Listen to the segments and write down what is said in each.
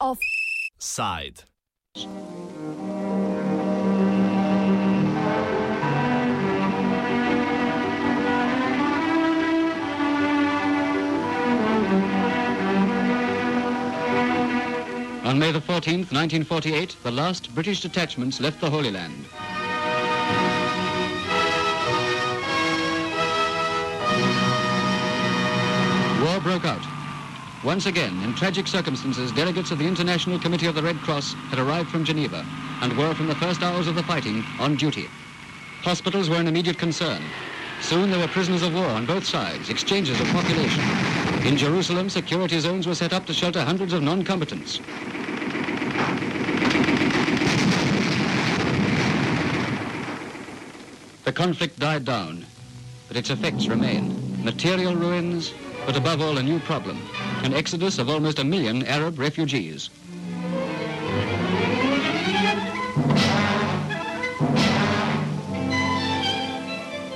Offside. On May the 14th, 1948, the last British detachments left the Holy Land. Once again, in tragic circumstances, delegates of the International Committee of the Red Cross had arrived from Geneva and were from the first hours of the fighting on duty. Hospitals were an immediate concern. Soon there were prisoners of war on both sides, exchanges of population. In Jerusalem, security zones were set up to shelter hundreds of non-combatants. The conflict died down, but its effects remain. Material ruins, but above all a new problem, an exodus of almost a million Arab refugees.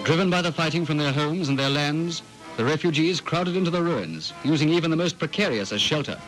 Driven by the fighting from their homes and their lands, the refugees crowded into the ruins, using even the most precarious as shelter.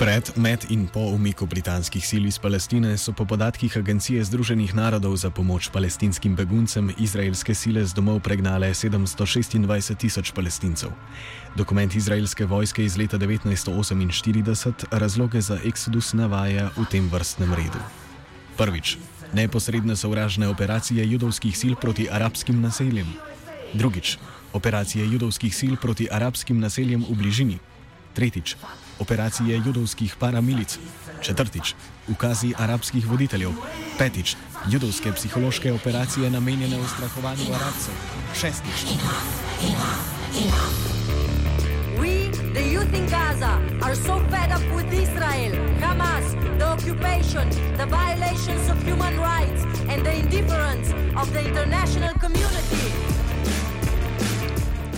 Pred, med in po umiku britanskih sil iz Palestine so po podatkih Agencije Združenih narodov za pomoč palestinskim beguncem izraelske sile z domov pregnale 726 tisoč palestincev. Dokument izraelske vojske iz leta 1948 razloge za eksodus navaja v tem vrstnem redu. Prvič. Neposredne sovražne operacije judovskih sil proti arabskim naseljem. Drugič. Operacije judovskih sil proti arabskim naseljem v bližini. Tretjič, operacije judovskih paramilic. Četrtič, ukazi arabskih voditeljev. Petič, judovske psihološke operacije namenjene ustrahovanju arabcev. Šestič. We, the youth in Gaza, are so fed up with Israel, Hamas, the occupation, the violations of human rights, and the indifference of the international community.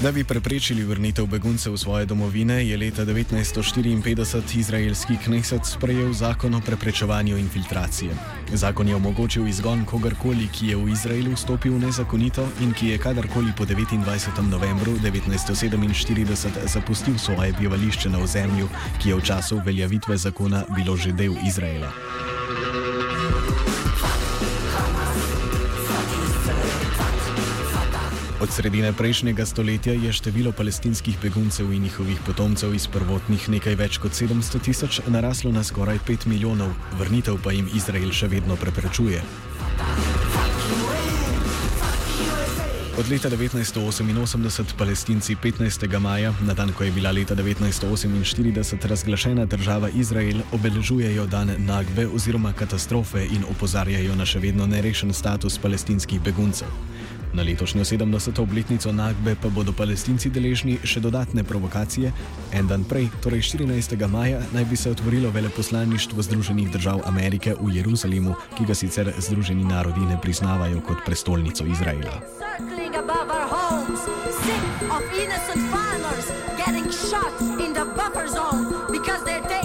Da bi preprečili vrnitev beguncev v svoje domovine, je leta 1954 izraelski kneset sprejel zakon o preprečevanju infiltracije. Zakon je omogočil izgon kogarkoli, ki je v Izraelu vstopil nezakonito in ki je kadarkoli po 29. novembru 1947 zapustil svoje bivališče na ozemlju, ki je v času uveljavitve zakona bilo že del Izraela. Od sredine prejšnjega stoletja je število palestinskih beguncev in njihovih potomcev iz prvotnih nekaj več kot 700 tisoč naraslo na skoraj 5 milijonov, vrnitev pa jim Izrael še vedno preprečuje. Od leta 1988 palestinci 15. maja, na dan, ko je bila leta 1948 razglašena država Izrael, obeležujejo dan Nagbe oziroma katastrofe in opozarjajo na še vedno nerešen status palestinskih beguncev. Na letošnjo 70. obletnico Nagbe pa bodo palestinci deležni še dodatne provokacije. En dan prej, torej 14. maja, naj bi se otvorilo veleposlaništvo Združenih držav Amerike v Jeruzalemu, ki ga sicer Združeni narodi ne priznavajo kot prestolnico Izraela. Sick of innocent farmers getting shot in the buffer zone because they're taking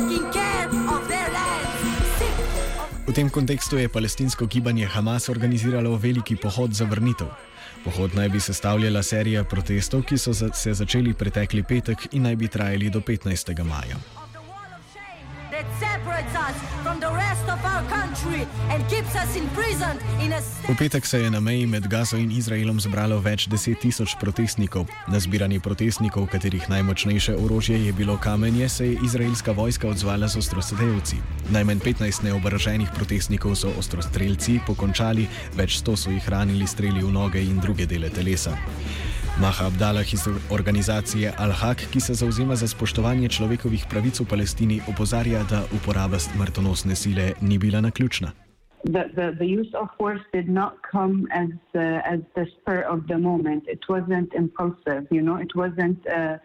tem kontekstu je palestinsko gibanje Hamas organiziralo veliki pohod za vrnitev. Pohod naj bi sestavljala serija protestov, ki so se začeli pretekli petek in naj bi trajali do 15. maja. That separates us from the rest of our country and keeps us imprisoned in a V state. petek se je na meji med Gazo in Izraelom zbralo več deset tisoč protestnikov. Na zbiranje protestnikov, katerih najmočnejše orožje je bilo kamenje, se je izraelska vojska odzvala z ostrostrelci. Najmanj 15 neoboroženih protestnikov so ostrostrelci pokončali, več sto so jih ranili streli v noge in druge dele telesa. Maha Abdalah iz organizacije Al-Haq, ki se zauzema za spoštovanje človekovih pravic v Palestini, opozarja, da uporaba smrtonosne sile ni bila naključna. the, the, the use of force did not come as uh, as the spur of the moment. It wasn't impulsive, you know. It wasn't uh,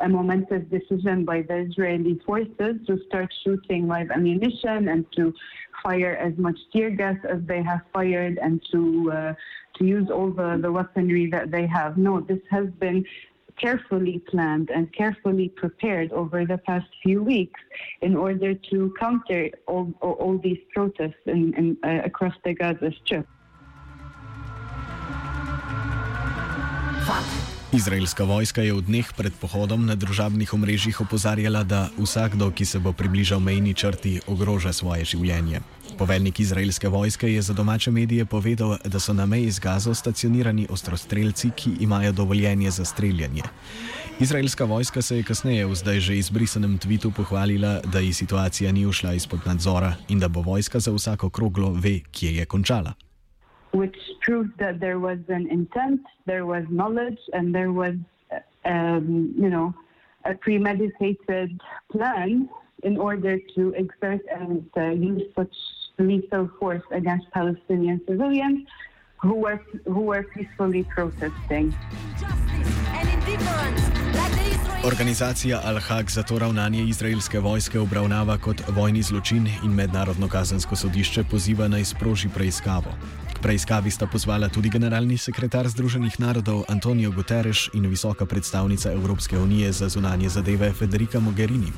a momentous decision by the Israeli forces to start shooting live ammunition and to fire as much tear gas as they have fired and to uh, to use all the, the weaponry that they have. No, this has been carefully planned and carefully prepared over the past few weeks in order to counter all, all, these protests in, in, uh, across the Gaza Strip. Izraelska vojska je v dneh pred pohodom na družabnih omrežjih opozarjala, da vsakdo, ki se bo približal mejni črti, ogroža svoje življenje. Poveljnik izraelske vojske je za domače medije povedal, da so na meji z Gazo stacionirani ostrostrelci, ki imajo dovoljenje za streljanje. Izraelska vojska se je kasneje v zdaj že izbrisanem tvitu pohvalila, da ji situacija ni ušla izpod nadzora in da bo vojska za vsako kroglo ve, kje je končala. Which proved that there was an intent, there was knowledge, and there was, um, you know, a premeditated plan in order to exert and uh, use such lethal force against Palestinian civilians who were who were peacefully protesting. Organizacija Al-Haq za to ravnanje izraelske vojske obravnava kot vojni zločin in mednarodno kazensko sodišče poziva naj sproži preiskavo. K preiskavi sta pozvala tudi generalni sekretar Združenih narodov Antonijo Guterres in visoka predstavnica Evropske unije za zunanje zadeve Federica Mogherini.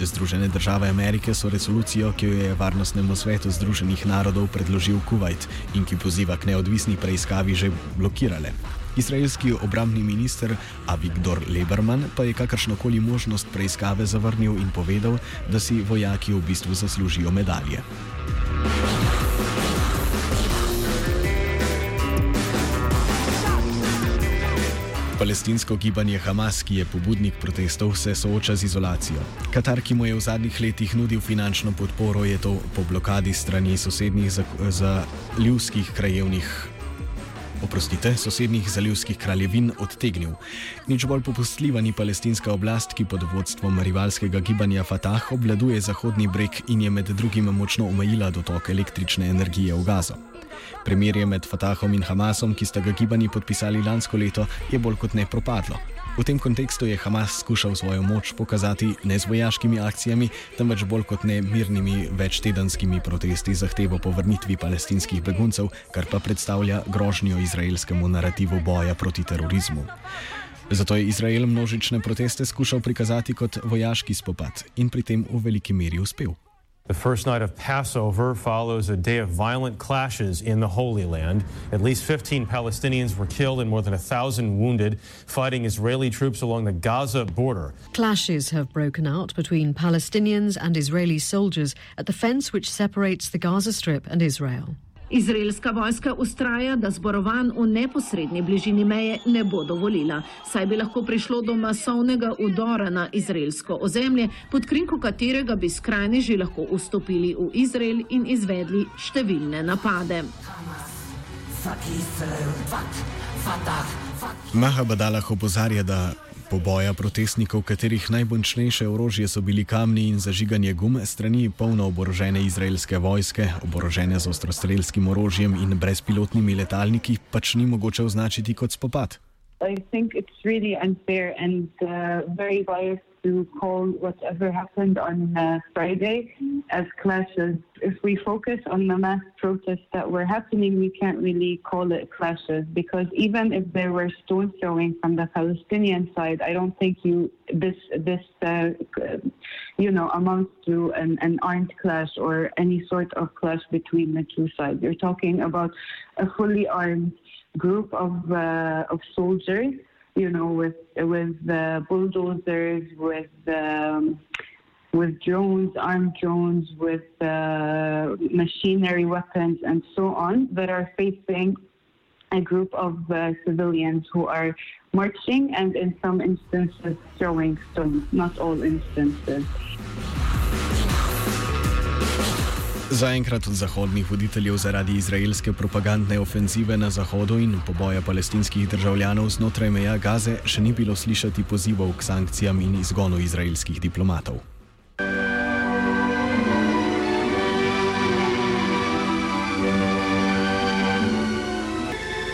Združene države Amerike so resolucijo, ki jo je Varnostnemu svetu Združenih narodov predložil Kuwait in ki poziva k neodvisni preiskavi, že blokirale. Izraelski obrambni minister Avigdor Leberman pa je kakršnokoli možnost preiskave zavrnil in povedal, da si vojaki v bistvu zaslužijo medalje. Palestinsko gibanje Hamas, ki je pobudnik protestov, se sooča z izolacijo. Katar, ki mu je v zadnjih letih nudil finančno podporo, je to po blokadi strani sosednjih zaljivskih krajevnih oprostite, sosednjih zalivskih kraljevin odtegnil. Nič bolj popustljiva ni palestinska oblast, ki pod vodstvom rivalskega gibanja Fatah obvladuje zahodni breg in je med drugim močno omejila dotok električne energije v Gazo. Primerje med Fatahom in Hamasom, ki sta ga gibanji podpisali lansko leto, je bolj kot ne propadlo. V tem kontekstu je Hamas skušal svojo moč pokazati ne z vojaškimi akcijami, temveč bolj kot ne mirnimi večtedenskimi protesti zahtevo po vrnitvi palestinskih beguncev, kar pa predstavlja grožnjo izraelskemu narativu boja proti terorizmu. Zato je Izrael množične proteste skušal prikazati kot vojaški spopad in pri tem v veliki meri uspel. The first night of Passover follows a day of violent clashes in the Holy Land. At least 15 Palestinians were killed and more than a thousand wounded fighting Israeli troops along the Gaza border. Clashes have broken out between Palestinians and Israeli soldiers at the fence which separates the Gaza Strip and Israel. Izraelska vojska ustraja, da zborovanj v neposrednji bližini meje ne bo dovolila, saj bi lahko prišlo do masovnega udora na izraelsko ozemlje, pod krinko katerega bi skrajneži lahko vstopili v Izrael in izvedli številne napade. Maha Badalah opozarja, da poboja protestnikov, katerih najmočnejše orožje so bili kamni in zažiganje gum, strani polno oborožene izraelske vojske, oborožene z ostrostrelskim orožjem in brezpilotnimi letalniki, pač ni mogoče označiti kot spopad. I think it's really unfair and uh, very biased to call whatever happened on uh, Friday as clashes. If we focus on the mass protests that were happening, we can't really call it clashes because even if there were stone throwing from the Palestinian side, I don't think you this this uh, you know amounts to an, an armed clash or any sort of clash between the two sides. You're talking about a fully armed group of uh, of soldiers you know, with with bulldozers, with um, with drones, armed drones, with uh, machinery weapons, and so on, that are facing a group of uh, civilians who are marching and, in some instances, throwing stones. Not all instances. Zaenkrat od zahodnih voditeljev zaradi izraelske propagandne ofenzive na zahodu in poboja palestinskih državljanov znotraj meja Gaze še ni bilo slišati pozivov k sankcijam in izgonu izraelskih diplomatov.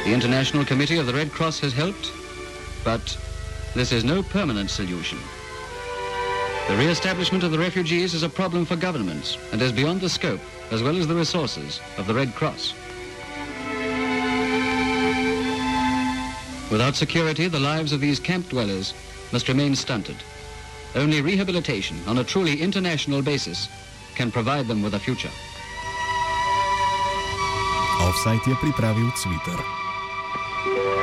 The International Committee of the Red Cross has helped, but this is no permanent solution. The re-establishment of the refugees is a problem for governments and is beyond the scope, as well as the resources, of the Red Cross. Without security, the lives of these camp dwellers must remain stunted. Only rehabilitation on a truly international basis can provide them with a future. Offside je pripravil Twitter.